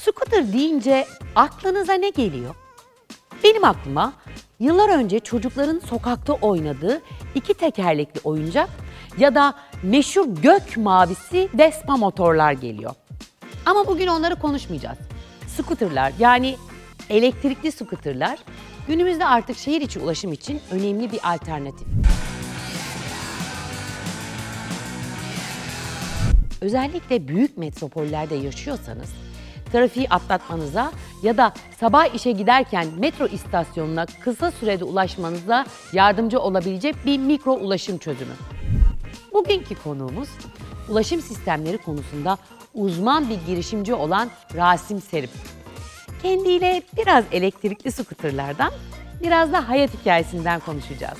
Scooter deyince aklınıza ne geliyor? Benim aklıma yıllar önce çocukların sokakta oynadığı iki tekerlekli oyuncak ya da meşhur gök mavisi Vespa motorlar geliyor. Ama bugün onları konuşmayacağız. Scooterlar yani elektrikli scooterlar günümüzde artık şehir içi ulaşım için önemli bir alternatif. Özellikle büyük metropollerde yaşıyorsanız trafiği atlatmanıza ya da sabah işe giderken metro istasyonuna kısa sürede ulaşmanıza yardımcı olabilecek bir mikro ulaşım çözümü. Bugünkü konuğumuz ulaşım sistemleri konusunda uzman bir girişimci olan Rasim Serim. Kendiyle biraz elektrikli skuterlardan, biraz da hayat hikayesinden konuşacağız.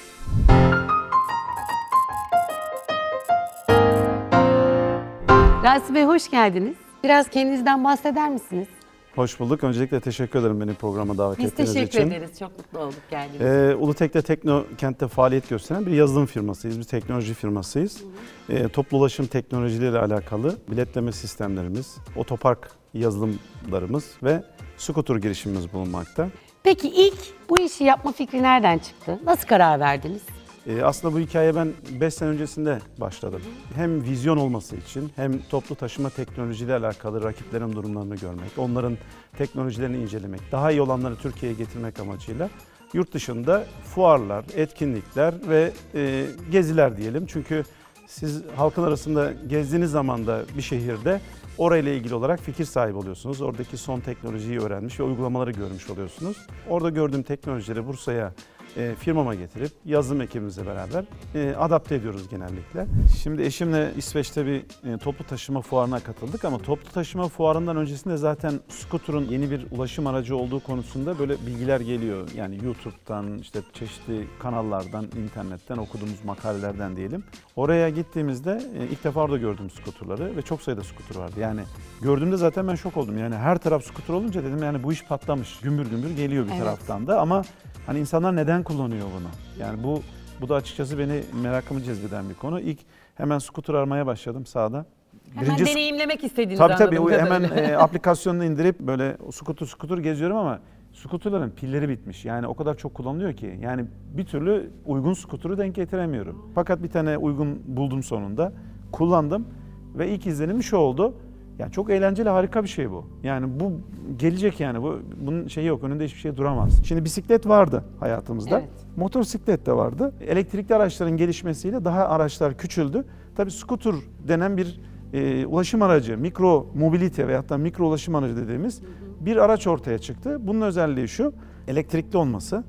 Rasim Bey hoş geldiniz. Biraz kendinizden bahseder misiniz? Hoş bulduk. Öncelikle teşekkür ederim beni programa davet Biz ettiğiniz teşekkür için. ederiz. Çok mutlu olduk geldiğiniz Ee, Ulutek'te Teknokent'te faaliyet gösteren bir yazılım firmasıyız, bir teknoloji firmasıyız. Ee, toplu ulaşım teknolojileriyle alakalı biletleme sistemlerimiz, otopark yazılımlarımız ve skuter girişimimiz bulunmakta. Peki ilk bu işi yapma fikri nereden çıktı? Nasıl karar verdiniz? Ee, aslında bu hikaye ben 5 sene öncesinde başladım. Hem vizyon olması için hem toplu taşıma teknolojiyle alakalı rakiplerin durumlarını görmek, onların teknolojilerini incelemek, daha iyi olanları Türkiye'ye getirmek amacıyla yurt dışında fuarlar, etkinlikler ve e, geziler diyelim. Çünkü siz halkın arasında gezdiğiniz zaman da bir şehirde orayla ilgili olarak fikir sahibi oluyorsunuz. Oradaki son teknolojiyi öğrenmiş ve uygulamaları görmüş oluyorsunuz. Orada gördüğüm teknolojileri Bursa'ya e, firmama getirip yazılım ekibimizle beraber e, adapte ediyoruz genellikle. Şimdi eşimle İsveç'te bir e, toplu taşıma fuarına katıldık ama toplu taşıma fuarından öncesinde zaten scooter'ın yeni bir ulaşım aracı olduğu konusunda böyle bilgiler geliyor. Yani YouTube'dan işte çeşitli kanallardan, internetten okuduğumuz makalelerden diyelim. Oraya gittiğimizde e, ilk defa orada gördüm scooter'ları ve çok sayıda scooter vardı. Yani gördüğümde zaten ben şok oldum. Yani her taraf scooter olunca dedim yani bu iş patlamış. Gümbür gümbür geliyor bir Evet. taraftan da ama Hani insanlar neden kullanıyor bunu? Yani bu bu da açıkçası beni merakımı cezbeden bir konu. İlk hemen scooter aramaya başladım sağda. Hemen Birinci- deneyimlemek istediğinizi Tabii tabii o hemen e, aplikasyonunu indirip böyle scooter scooter geziyorum ama scooterların pilleri bitmiş. Yani o kadar çok kullanılıyor ki. Yani bir türlü uygun scooter'ı denk getiremiyorum. Fakat bir tane uygun buldum sonunda. Kullandım ve ilk izlenimi şu oldu. Yani çok eğlenceli harika bir şey bu. Yani bu gelecek yani bu bunun şeyi yok önünde hiçbir şey duramaz. Şimdi bisiklet vardı hayatımızda. Evet. Motosiklet de vardı. Elektrikli araçların gelişmesiyle daha araçlar küçüldü. Tabii scooter denen bir e, ulaşım aracı, mikro mobilite veyahut da mikro ulaşım aracı dediğimiz bir araç ortaya çıktı. Bunun özelliği şu, elektrikli olması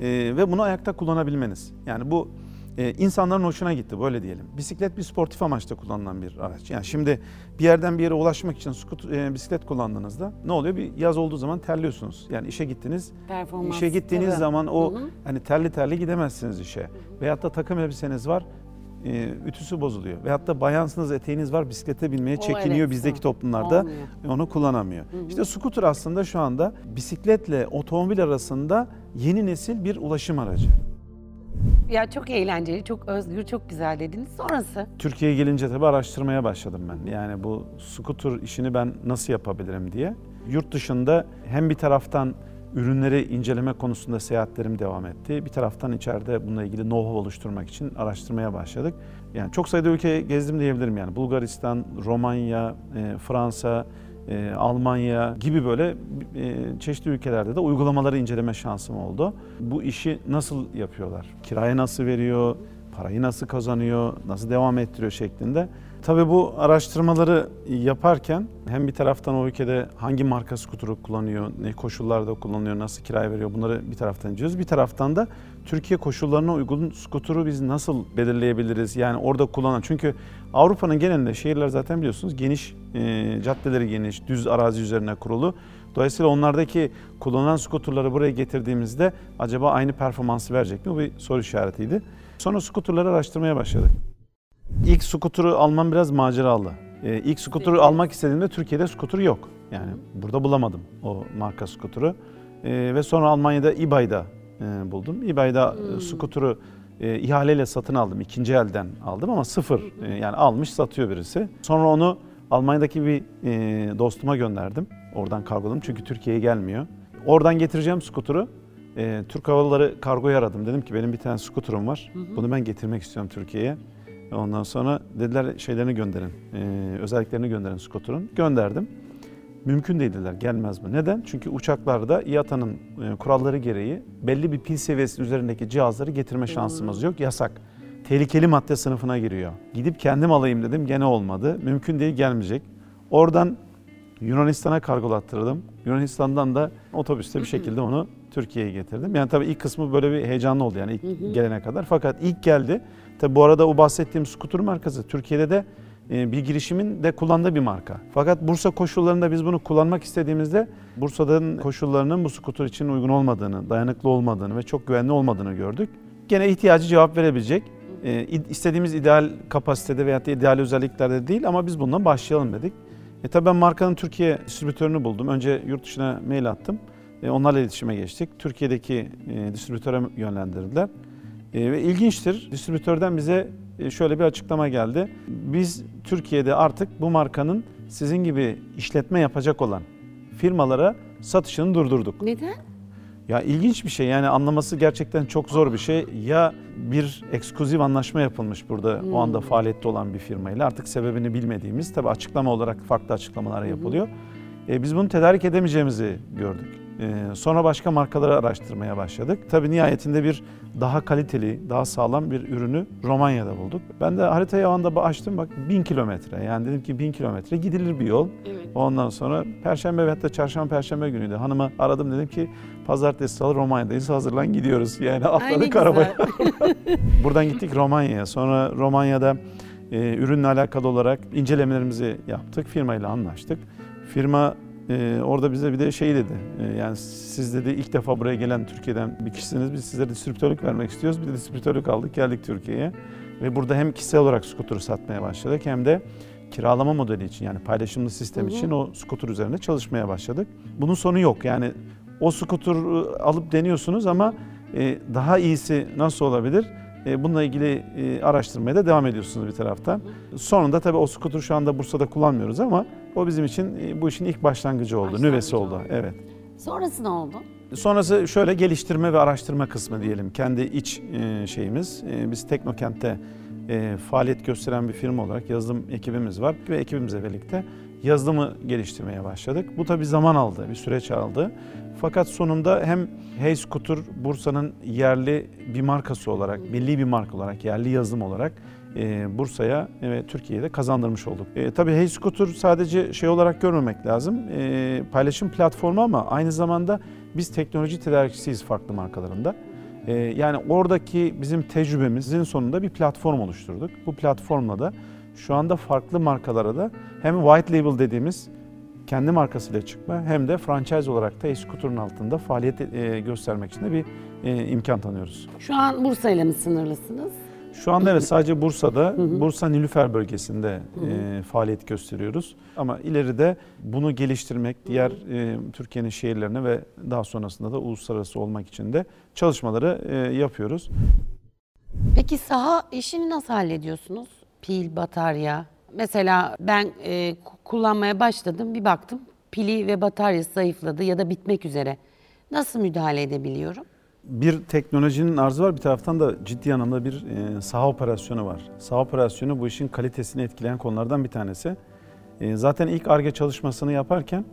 e, ve bunu ayakta kullanabilmeniz. Yani bu e, insanların hoşuna gitti böyle diyelim. Bisiklet bir sportif amaçla kullanılan bir araç. Yani şimdi bir yerden bir yere ulaşmak için scooter, e, bisiklet kullandığınızda ne oluyor? Bir yaz olduğu zaman terliyorsunuz. Yani işe gittiniz, Performans. İşe gittiğiniz tabii. zaman o Hı hı. hani terli terli gidemezsiniz işe. Veyahut da takım elbiseniz var, e, ütüsü bozuluyor. Veyahut da bayansınız, eteğiniz var, bisiklete binmeye O çekiniyor evet, bizdeki toplumlarda. Olmuyor. ve Onu kullanamıyor. İşte scooter aslında şu anda bisikletle otomobil arasında yeni nesil bir ulaşım aracı. Ya çok eğlenceli, çok özgür, çok güzel dediniz. Sonrası? Türkiye'ye gelince tabii araştırmaya başladım ben. Yani bu scooter işini ben nasıl yapabilirim diye. Yurt dışında hem bir taraftan ürünleri inceleme konusunda seyahatlerim devam etti. Bir taraftan içeride bununla ilgili know-how oluşturmak için araştırmaya başladık. Yani çok sayıda ülke gezdim diyebilirim yani. Bulgaristan, Romanya, e, Fransa, e, Almanya gibi böyle e, çeşitli ülkelerde de uygulamaları inceleme şansım oldu. Bu işi nasıl yapıyorlar? Kiraya nasıl veriyor? Parayı nasıl kazanıyor? Nasıl devam ettiriyor şeklinde. Tabii bu araştırmaları yaparken hem bir taraftan o ülkede hangi marka skuturu kullanıyor, ne koşullarda kullanıyor, nasıl kiraya veriyor bunları bir taraftan inceliyoruz. Bir taraftan da Türkiye koşullarına uygun skuturu biz nasıl belirleyebiliriz? Yani orada kullanan çünkü Avrupa'nın genelinde şehirler zaten biliyorsunuz geniş, e, caddeleri geniş, düz arazi üzerine kurulu. Dolayısıyla onlardaki kullanılan skuturları buraya getirdiğimizde acaba aynı performansı verecek mi? Bu bir soru işaretiydi. Sonra skuturları araştırmaya başladık. İlk skuturu almam biraz maceralı. Ee, ilk skuturu almak istediğimde Türkiye'de skutur yok. Yani burada bulamadım o marka skuturu. Ee, ve sonra Almanya'da eBay'da e, buldum. eBay'da e, skuturu e, ihaleyle satın aldım. ikinci elden aldım ama sıfır. E, yani almış satıyor birisi. Sonra onu Almanya'daki bir e, dostuma gönderdim. oradan kargoladım çünkü Türkiye'ye gelmiyor. Oradan getireceğim skuturu. E, Türk Hava Yolları kargoyu aradım. Dedim ki benim bir tane skuturum var. Bunu ben getirmek istiyorum Türkiye'ye. Ondan sonra dediler şeylerini gönderin, e, özelliklerini gönderin skuturun. Gönderdim. Mümkün değil dediler, gelmez mi? Neden? Çünkü uçaklarda IATA'nın e, kuralları gereği belli bir pil seviyesi üzerindeki cihazları getirme şansımız yok, yasak. Tehlikeli madde sınıfına giriyor. Gidip kendim alayım dedim, gene olmadı. Mümkün değil, gelmeyecek. Oradan Yunanistan'a kargolattırdım. Yunanistan'dan da otobüste bir şekilde onu Türkiye'ye getirdim. Yani tabii ilk kısmı böyle bir heyecanlı oldu yani ilk gelene kadar. Fakat ilk geldi. Tabii bu arada o bahsettiğim skuter markası Türkiye'de de e, bir girişimin de kullandığı bir marka. Fakat Bursa koşullarında biz bunu kullanmak istediğimizde Bursa'nın koşullarının bu skuter için uygun olmadığını, dayanıklı olmadığını ve çok güvenli olmadığını gördük. Gene ihtiyacı cevap verebilecek. e, istediğimiz ideal kapasitede veya ideal özelliklerde değil ama biz bundan başlayalım dedik. E tabii ben markanın Türkiye distribütörünü buldum. Önce yurt dışına mail attım. E, onlarla iletişime geçtik. Türkiye'deki e, distribütöre yönlendirdiler. E, ve ilginçtir. Distribütörden bize e, şöyle bir açıklama geldi. Biz Türkiye'de artık bu markanın sizin gibi işletme yapacak olan firmalara satışını durdurduk. Neden? Ya ilginç bir şey yani anlaması gerçekten çok zor bir şey. Ya bir ekskluziv anlaşma yapılmış burada o anda faaliyette olan bir firmayla artık sebebini bilmediğimiz tabi açıklama olarak farklı açıklamalar yapılıyor. E, biz bunu tedarik edemeyeceğimizi gördük. E, sonra başka markaları araştırmaya başladık. Tabi nihayetinde bir daha kaliteli, daha sağlam bir ürünü Romanya'da bulduk. Ben de haritayı o anda açtım bak bin kilometre yani dedim ki bin kilometre gidilir bir yol. Evet. Ondan sonra Perşembe ve hatta Çarşamba Perşembe günüydü. Hanıma aradım dedim ki Pazartesi Salı Romanya'dayız hazırlan gidiyoruz. Yani atladık arabaya. Buradan gittik Romanya'ya. Sonra Romanya'da e, ürünle alakalı olarak incelemelerimizi yaptık. Firmayla anlaştık. Firma e, orada bize bir de şey dedi. E, yani siz dedi ilk defa buraya gelen Türkiye'den bir kişisiniz. Biz size distribütörlük vermek istiyoruz. Bir de distribütörlük aldık geldik Türkiye'ye. Ve burada hem kişisel olarak skuturu satmaya başladık hem de kiralama modeli için yani paylaşımlı sistem için o skuter üzerinde çalışmaya başladık. Bunun sonu yok. Yani o skuturu alıp deniyorsunuz ama e, daha iyisi nasıl olabilir? E, bununla ilgili e, araştırmaya da devam ediyorsunuz bir taraftan. Sonunda tabii o skuturu şu anda Bursa'da kullanmıyoruz ama o bizim için e, bu işin ilk başlangıcı oldu, Başlangıcı nüvesi oldu. oldu. Evet. Sonrası ne oldu? Sonrası şöyle geliştirme ve araştırma kısmı diyelim. Kendi iç e, şeyimiz. E, Biz Teknokent'te e, faaliyet gösteren bir firma olarak yazılım ekibimiz var ve ekibimizle birlikte yazılımı geliştirmeye başladık. Bu tabii zaman aldı, bir süreç aldı. Fakat sonunda hem Hey Scooter Bursa'nın yerli bir markası olarak, milli bir marka olarak, yerli yazılım olarak e, Bursa'ya ve Türkiye'ye de kazandırmış olduk. E, tabii Hey Scooter sadece şey olarak görmemek lazım. E, paylaşım platformu ama aynı zamanda biz teknoloji tedarikçisiyiz farklı markalarında. E, yani oradaki bizim tecrübemizin sonunda bir platform oluşturduk. Bu platformla da şu anda farklı markalara da hem white label dediğimiz kendi markasıyla çıkma hem de franchise olarak da e-scooter'ın altında faaliyet e, göstermek için de bir e, imkan tanıyoruz. Şu an Bursa ile mi sınırlısınız? Şu anda evet sadece Bursa'da, Bursa Nilüfer bölgesinde e, faaliyet gösteriyoruz. Ama ileride bunu geliştirmek, diğer e, Türkiye'nin şehirlerine ve daha sonrasında da uluslararası olmak için de çalışmaları e, yapıyoruz. Peki saha işini nasıl hallediyorsunuz? Pil, batarya. Mesela ben e, ku- kullanmaya başladım bir baktım pili ve bataryası zayıfladı ya da bitmek üzere. Nasıl müdahale edebiliyorum? Bir teknolojinin arzı var bir taraftan da ciddi anlamda bir e, saha operasyonu var. Saha operasyonu bu işin kalitesini etkileyen konulardan bir tanesi. E, zaten ilk ARGE çalışmasını yaparken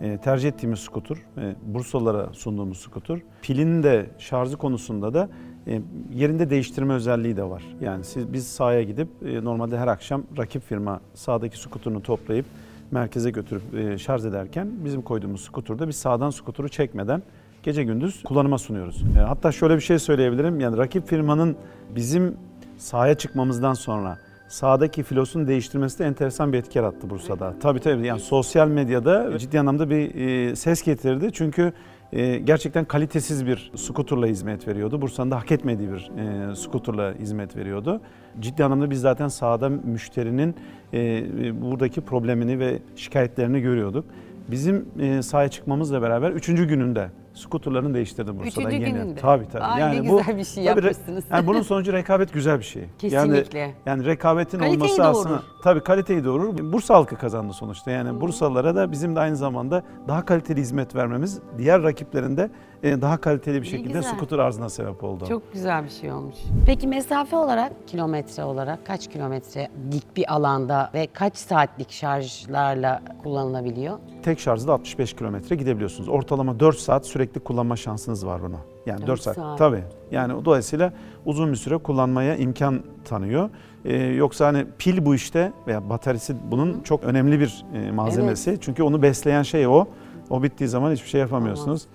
e, tercih ettiğimiz skuter, e, Bursalılara sunduğumuz skuter, pilin de şarjı konusunda da e, yerinde değiştirme özelliği de var. Yani siz biz sahaya gidip e, normalde her akşam rakip firma sahadaki skuterını toplayıp merkeze götürüp e, şarj ederken bizim koyduğumuz skuterda biz sağdan skuturu çekmeden gece gündüz kullanıma sunuyoruz. E, hatta şöyle bir şey söyleyebilirim. Yani rakip firmanın bizim sahaya çıkmamızdan sonra sahadaki filosunu değiştirmesi de enteresan bir etki yarattı Bursa'da. Tabii tabii yani sosyal medyada ciddi anlamda bir e, ses getirdi. Çünkü e, gerçekten kalitesiz bir skuterla hizmet veriyordu. Bursa'nın da hak etmediği bir e, skuterla hizmet veriyordu. Ciddi anlamda biz zaten sahada müşterinin e, buradaki problemini ve şikayetlerini görüyorduk. Bizim e, sahaya çıkmamızla beraber üçüncü gününde skuterlarını değiştirdim Bursa'da. Üçüncü yeni. gününde. Tabii tabii. Ay, ne güzel bir şey tabii yapmışsınız. Yani bunun sonucu rekabet güzel bir şey. Kesinlikle. Yani, yani rekabetin Kaliteyi olması doğurur. aslında tabii kaliteyi doğurur. Bursa halkı kazandı sonuçta. Yani Bursalılara da bizim de aynı zamanda daha kaliteli hizmet vermemiz diğer rakiplerinde daha kaliteli bir şekilde güzel. skuter arzına sebep oldu. Çok güzel bir şey olmuş. Peki mesafe olarak, kilometre olarak kaç kilometrelik bir alanda ve kaç saatlik şarjlarla kullanılabiliyor? Tek şarjda 65 kilometre gidebiliyorsunuz. Ortalama 4 saat sürekli kullanma şansınız var buna. Yani 4, Dört saat. saat. Tabii. Yani dolayısıyla uzun bir süre kullanmaya imkan tanıyor. Ee, yoksa hani pil bu işte veya bataryası bunun çok önemli bir e, malzemesi. Çünkü onu besleyen şey o. O bittiği zaman hiçbir şey yapamıyorsunuz. Ee,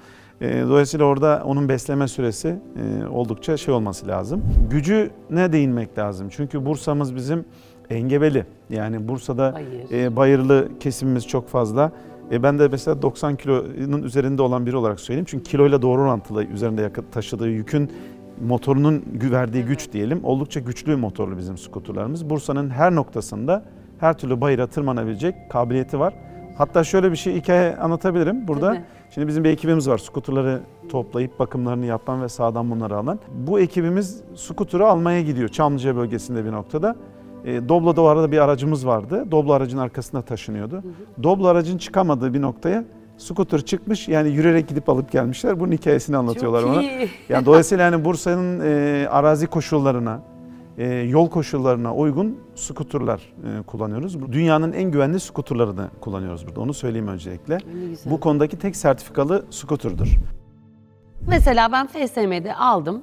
dolayısıyla orada onun besleme süresi e, oldukça şey olması lazım. Gücüne değinmek lazım. Çünkü Bursa'mız bizim engebeli. Yani Bursa'da Bayır. e, bayırlı kesimimiz çok fazla. E, ben de mesela 90 kilonun üzerinde olan biri olarak söyleyeyim. Çünkü kiloyla doğru orantılı üzerinde taşıdığı yükün motorunun verdiği güç diyelim. Oldukça güçlü motorlu bizim skuterlarımız. Bursa'nın her noktasında her türlü bayıra tırmanabilecek kabiliyeti var. Hatta şöyle bir şey hikaye anlatabilirim burada. Şimdi bizim bir ekibimiz var. Skuterları toplayıp bakımlarını yapan ve sağdan bunları alan. Bu ekibimiz skuterı almaya gidiyor Çamlıca bölgesinde bir noktada. E, Doblo'da o arada bir aracımız vardı. Doblo aracın arkasında taşınıyordu. Doblo aracın çıkamadığı bir noktaya skuter çıkmış. Yani yürüyerek gidip alıp gelmişler. Bunun hikayesini anlatıyorlar Çok bana. iyi. Yani dolayısıyla yani Bursa'nın e, arazi koşullarına, yol koşullarına uygun skuterlar e, kullanıyoruz. Dünyanın en güvenli skuterlarını kullanıyoruz burada. Onu söyleyeyim öncelikle. Bu konudaki tek sertifikalı skuterdur. Mesela ben FSM'de aldım.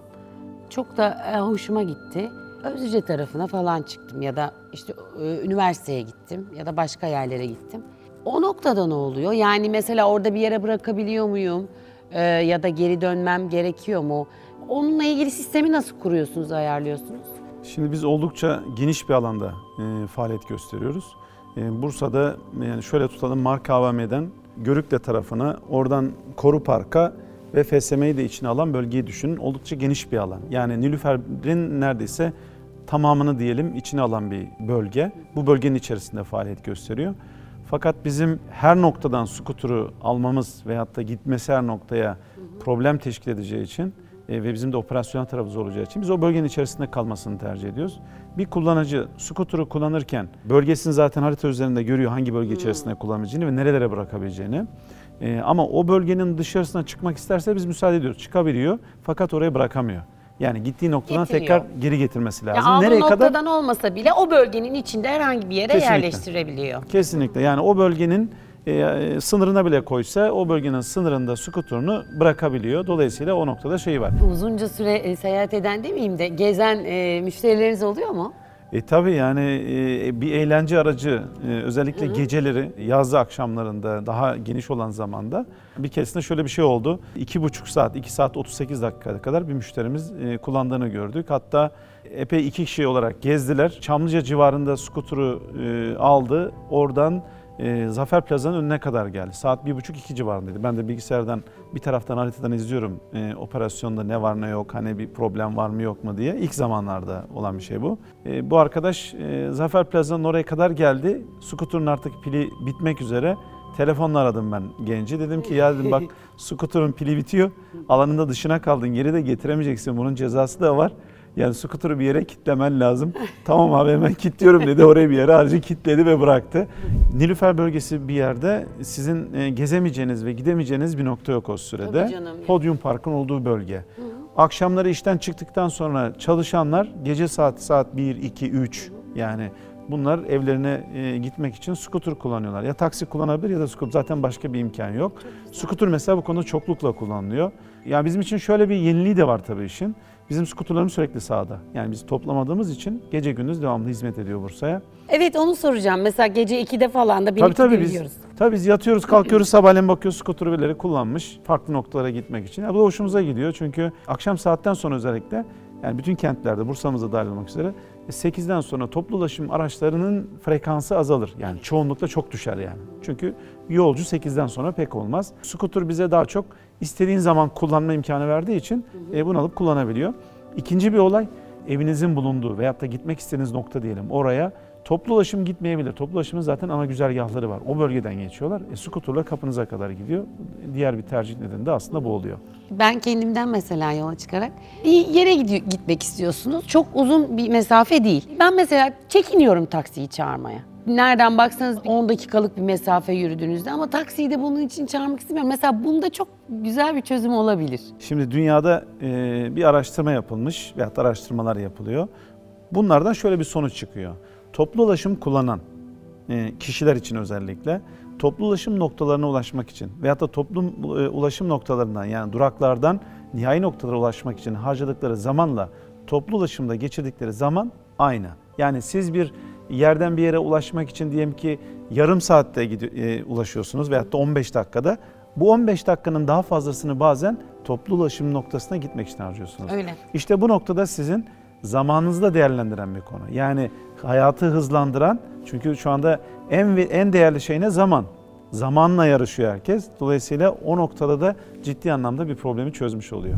Çok da e, hoşuma gitti. Özüce tarafına falan çıktım ya da işte e, üniversiteye gittim ya da başka yerlere gittim. O noktada ne oluyor? Yani mesela orada bir yere bırakabiliyor muyum? E, ya da geri dönmem gerekiyor mu? Onunla ilgili sistemi nasıl kuruyorsunuz, ayarlıyorsunuz? Şimdi biz oldukça geniş bir alanda e, faaliyet gösteriyoruz. E, Bursa'da yani şöyle tutalım Marka AVM'den Görükle tarafına, oradan Koru Park'a ve FSM'yi de içine alan bölgeyi düşünün. Oldukça geniş bir alan. Yani Nilüfer'in neredeyse tamamını diyelim içine alan bir bölge. Bu bölgenin içerisinde faaliyet gösteriyor. Fakat bizim her noktadan skuturu almamız veyahut da gitmesi her noktaya problem teşkil edeceği için e, ve bizim de operasyonel tarafımız olacağı için biz o bölgenin içerisinde kalmasını tercih ediyoruz. Bir kullanıcı skuturu kullanırken bölgesini zaten harita üzerinde görüyor hangi bölge içerisinde kullanabileceğini ve nerelere bırakabileceğini. E, ama o bölgenin dışarısına çıkmak isterse biz müsaade ediyoruz. Çıkabiliyor fakat oraya bırakamıyor. Yani gittiği noktadan Getiriyor. tekrar geri getirmesi lazım. Ya Nereye kadar? noktadan olmasa bile o bölgenin içinde herhangi bir yere Kesinlikle. yerleştirebiliyor. Kesinlikle. Yani o bölgenin e, sınırına bile koysa o bölgenin sınırında skuturunu bırakabiliyor. Dolayısıyla o noktada şey var. Uzunca süre e, seyahat eden demeyeyim de gezen e, müşterileriniz oluyor mu? E tabii yani e, bir eğlence aracı e, özellikle geceleri yazlı akşamlarında daha geniş olan zamanda bir keresinde şöyle bir şey oldu. 2,5 saat 2 saat 38 dakika kadar bir müşterimiz e, kullandığını gördük. Hatta epey iki kişi olarak gezdiler. Çamlıca civarında skuturu e, aldı. Oradan e, Zafer Plaza'nın önüne kadar geldi. Saat 1.30-2 civarındaydı. Ben de bilgisayardan bir taraftan haritadan izliyorum e, operasyonda ne var ne yok, hani bir problem var mı yok mu diye. İlk zamanlarda olan bir şey bu. E, bu arkadaş e, Zafer Plaza'nın oraya kadar geldi. Skuturun artık pili bitmek üzere. Telefonla aradım ben genci. Dedim ki ya dedim bak skuturun pili bitiyor. Alanında dışına kaldın. Geri de getiremeyeceksin. Bunun cezası da var. Yani skuturu bir yere kitlemen lazım. tamam abi hemen kilitliyorum dedi. Oraya bir yere aracı kilitledi ve bıraktı. Nilüfer bölgesi bir yerde sizin e, gezemeyeceğiniz ve gidemeyeceğiniz bir nokta yok o sürede. Tabii canım. Podyum Park'ın olduğu bölge. Akşamları işten çıktıktan sonra çalışanlar gece saat saat 1, 2, 3 yani bunlar evlerine e, gitmek için skuter kullanıyorlar. Ya taksi kullanabilir ya da skuter. Zaten başka bir imkan yok. Skuter mesela bu konuda çoklukla kullanılıyor. Ya bizim için şöyle bir yeniliği de var tabii işin. Bizim skuterlarımız sürekli sahada. Yani biz toplamadığımız için gece gündüz devamlı hizmet ediyor Bursa'ya. Evet onu soracağım. Mesela gece 2'de falan da Tabii tabii biz, tabii biz yatıyoruz kalkıyoruz sabahleyin bakıyoruz skuter birileri kullanmış farklı noktalara gitmek için. Ya bu da hoşumuza gidiyor çünkü akşam saatten sonra özellikle yani bütün kentlerde Bursa'mıza dahil olmak üzere 8'den sonra toplu ulaşım araçlarının frekansı azalır. Yani çoğunlukla çok düşer yani. Çünkü yolcu 8'den sonra pek olmaz. Skuter bize daha çok istediğin zaman kullanma imkanı verdiği için e, bunu alıp kullanabiliyor. İkinci bir olay evinizin bulunduğu veyahut da gitmek istediğiniz nokta diyelim oraya Toplu ulaşım gitmeyebilir. Toplu ulaşımın zaten ana güzergahları var. O bölgeden geçiyorlar. E, skuterla kapınıza kadar gidiyor. Diğer bir tercih nedeni de aslında bu oluyor. Ben kendimden mesela yola çıkarak bir yere gidiyor, gitmek istiyorsunuz. Çok uzun bir mesafe değil. Ben mesela çekiniyorum taksiyi çağırmaya. Nereden baksanız 10 dakikalık bir mesafe yürüdüğünüzde ama taksiyi de bunun için çağırmak istemiyorum. Mesela bunda çok güzel bir çözüm olabilir. Şimdi dünyada e, bir araştırma yapılmış veyahut araştırmalar yapılıyor. Bunlardan şöyle bir sonuç çıkıyor. Toplu ulaşım kullanan e, kişiler için özellikle toplu ulaşım noktalarına ulaşmak için veyahut da toplu e, ulaşım noktalarından yani duraklardan nihai noktalara ulaşmak için harcadıkları zamanla toplu ulaşımda geçirdikleri zaman aynı. Yani siz bir yerden bir yere ulaşmak için diyelim ki yarım saatte e, ulaşıyorsunuz veyahut da 15 dakikada. Bu 15 dakikanın daha fazlasını bazen toplu ulaşım noktasına gitmek için harcıyorsunuz. Öyle. İşte bu noktada sizin zamanınızı da değerlendiren bir konu. Yani hayatı hızlandıran çünkü şu anda en ve- en değerli şey ne? Zaman. Zamanla yarışıyor herkes. Dolayısıyla o noktada da ciddi anlamda bir problemi çözmüş oluyor.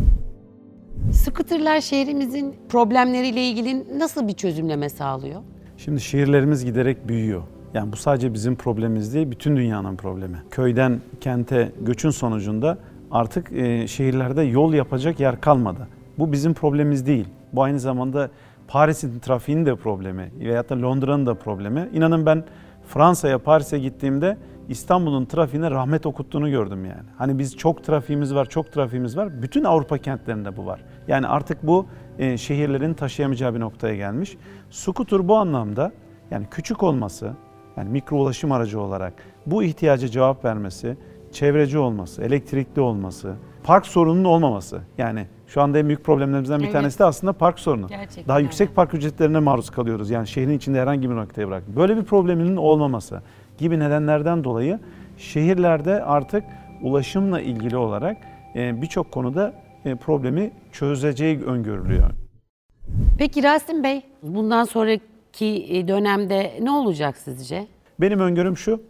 Scooterlar şehrimizin problemleriyle ilgili nasıl bir çözümleme sağlıyor? Şimdi şehirlerimiz giderek büyüyor. Yani bu sadece bizim problemimiz değil, bütün dünyanın problemi. Köyden kente göçün sonucunda artık e, şehirlerde yol yapacak yer kalmadı. Bu bizim problemimiz değil. Bu aynı zamanda Paris'in trafiğinin de problemi veyahut da Londra'nın da problemi. İnanın ben Fransa'ya, Paris'e gittiğimde İstanbul'un trafiğine rahmet okuttuğunu gördüm yani. Hani biz çok trafiğimiz var, çok trafiğimiz var. Bütün Avrupa kentlerinde bu var. Yani artık bu e, şehirlerin taşıyamayacağı bir noktaya gelmiş. Scooter bu anlamda yani küçük olması, yani mikro ulaşım aracı olarak bu ihtiyaca cevap vermesi, çevreci olması, elektrikli olması, park sorununun olmaması. Yani şu anda en büyük problemlerimizden bir Evet. tanesi de aslında park sorunu. Gerçekten Daha yüksek park ücretlerine maruz kalıyoruz. Yani şehrin içinde herhangi bir noktaya bırak. Böyle bir probleminin olmaması gibi nedenlerden dolayı şehirlerde artık ulaşımla ilgili olarak e, birçok konuda problemi çözeceği öngörülüyor. Peki Rasim Bey, bundan sonraki e, dönemde ne olacak sizce? Benim öngörüm şu.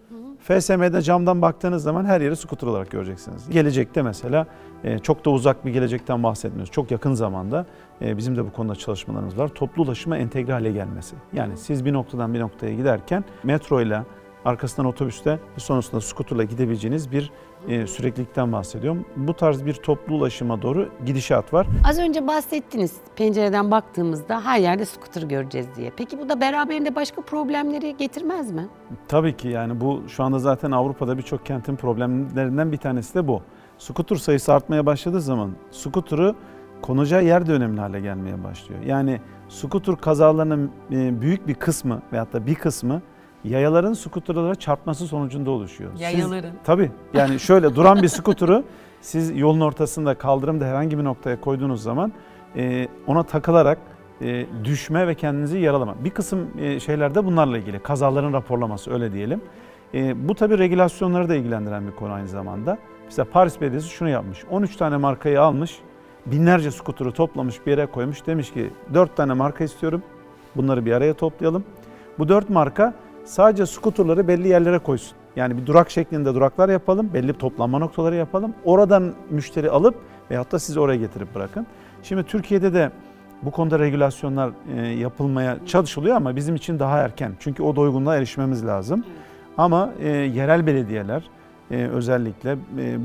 FSM'de camdan baktığınız zaman her yeri skuter olarak göreceksiniz. Gelecekte mesela e, çok da uzak bir gelecekten bahsetmiyoruz. Çok yakın zamanda e, bizim de bu konuda çalışmalarımız var. Toplu ulaşıma entegre hale gelmesi. Yani siz bir noktadan bir noktaya giderken metro ile arkasından otobüste sonrasında skuterla gidebileceğiniz bir e, süreklilikten bahsediyorum. Bu tarz bir toplu ulaşıma doğru gidişat var. Az önce bahsettiniz pencereden baktığımızda her yerde scooter göreceğiz diye. Peki bu da beraberinde başka problemleri getirmez mi? Tabii ki yani bu şu anda zaten Avrupa'da birçok kentin problemlerinden bir tanesi de bu. Skuter sayısı artmaya başladığı zaman skuter'ı konacağı yer de önemli hale gelmeye başlıyor. Yani skuter kazalarının e, büyük bir kısmı veyahut da bir kısmı yayaların skuterlara çarpması sonucunda oluşuyor. Siz- Yayaların. tabii yani şöyle duran bir skuter'ı siz yolun ortasında kaldırımda herhangi bir noktaya koyduğunuz zaman e, ona takılarak e, düşme ve kendinizi yaralama. Bir kısım e, şeyler de bunlarla ilgili. Kazaların raporlaması öyle diyelim. E, bu tabii regülasyonları da ilgilendiren bir konu aynı zamanda. Mesela Paris Belediyesi şunu yapmış. 13 tane markayı almış, binlerce skuturu toplamış bir yere koymuş. Demiş ki 4 tane marka istiyorum. Bunları bir araya toplayalım. Bu 4 marka sadece skuterları belli yerlere koysun. Yani bir durak şeklinde duraklar yapalım, belli toplanma noktaları yapalım. Oradan müşteri alıp veyahut da sizi oraya getirip bırakın. Şimdi Türkiye'de de bu konuda regülasyonlar e, yapılmaya çalışılıyor ama bizim için daha erken. Çünkü o doygunluğa erişmemiz lazım. Ama e, yerel belediyeler e, özellikle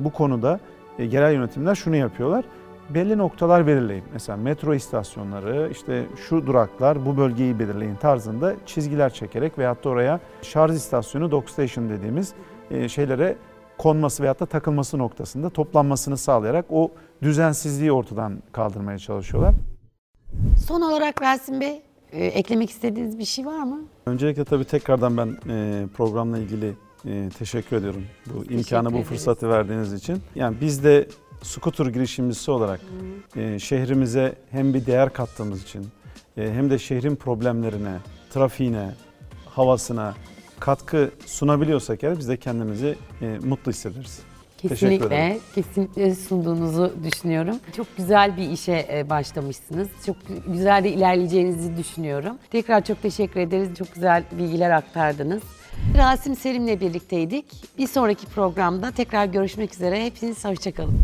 bu konuda yerel yönetimler şunu yapıyorlar. Belli noktalar belirleyip mesela metro istasyonları işte şu duraklar bu bölgeyi belirleyin tarzında çizgiler çekerek veyahut da oraya şarj istasyonu dock station dediğimiz e, şeylere konması veyahut da takılması noktasında toplanmasını sağlayarak o düzensizliği ortadan kaldırmaya çalışıyorlar. Son olarak Rasim Bey, e, eklemek istediğiniz bir şey var mı? Öncelikle tabii tekrardan ben e, programla ilgili e, teşekkür ediyorum. Bu imkanı, bu ederiz. fırsatı verdiğiniz için. Yani biz de skuter girişimcisi olarak e, şehrimize hem bir değer kattığımız için e, hem de şehrin problemlerine, trafiğine, havasına katkı sunabiliyorsak eğer biz de kendimizi e, mutlu hissederiz. Kesinlikle, kesinlikle sunduğunuzu düşünüyorum. Çok güzel bir işe e, başlamışsınız. Çok güzel de ilerleyeceğinizi düşünüyorum. Tekrar çok teşekkür ederiz. Çok güzel bilgiler aktardınız. Rasim Selim'le birlikteydik. Bir sonraki programda tekrar görüşmek üzere. Hepiniz hoşçakalın.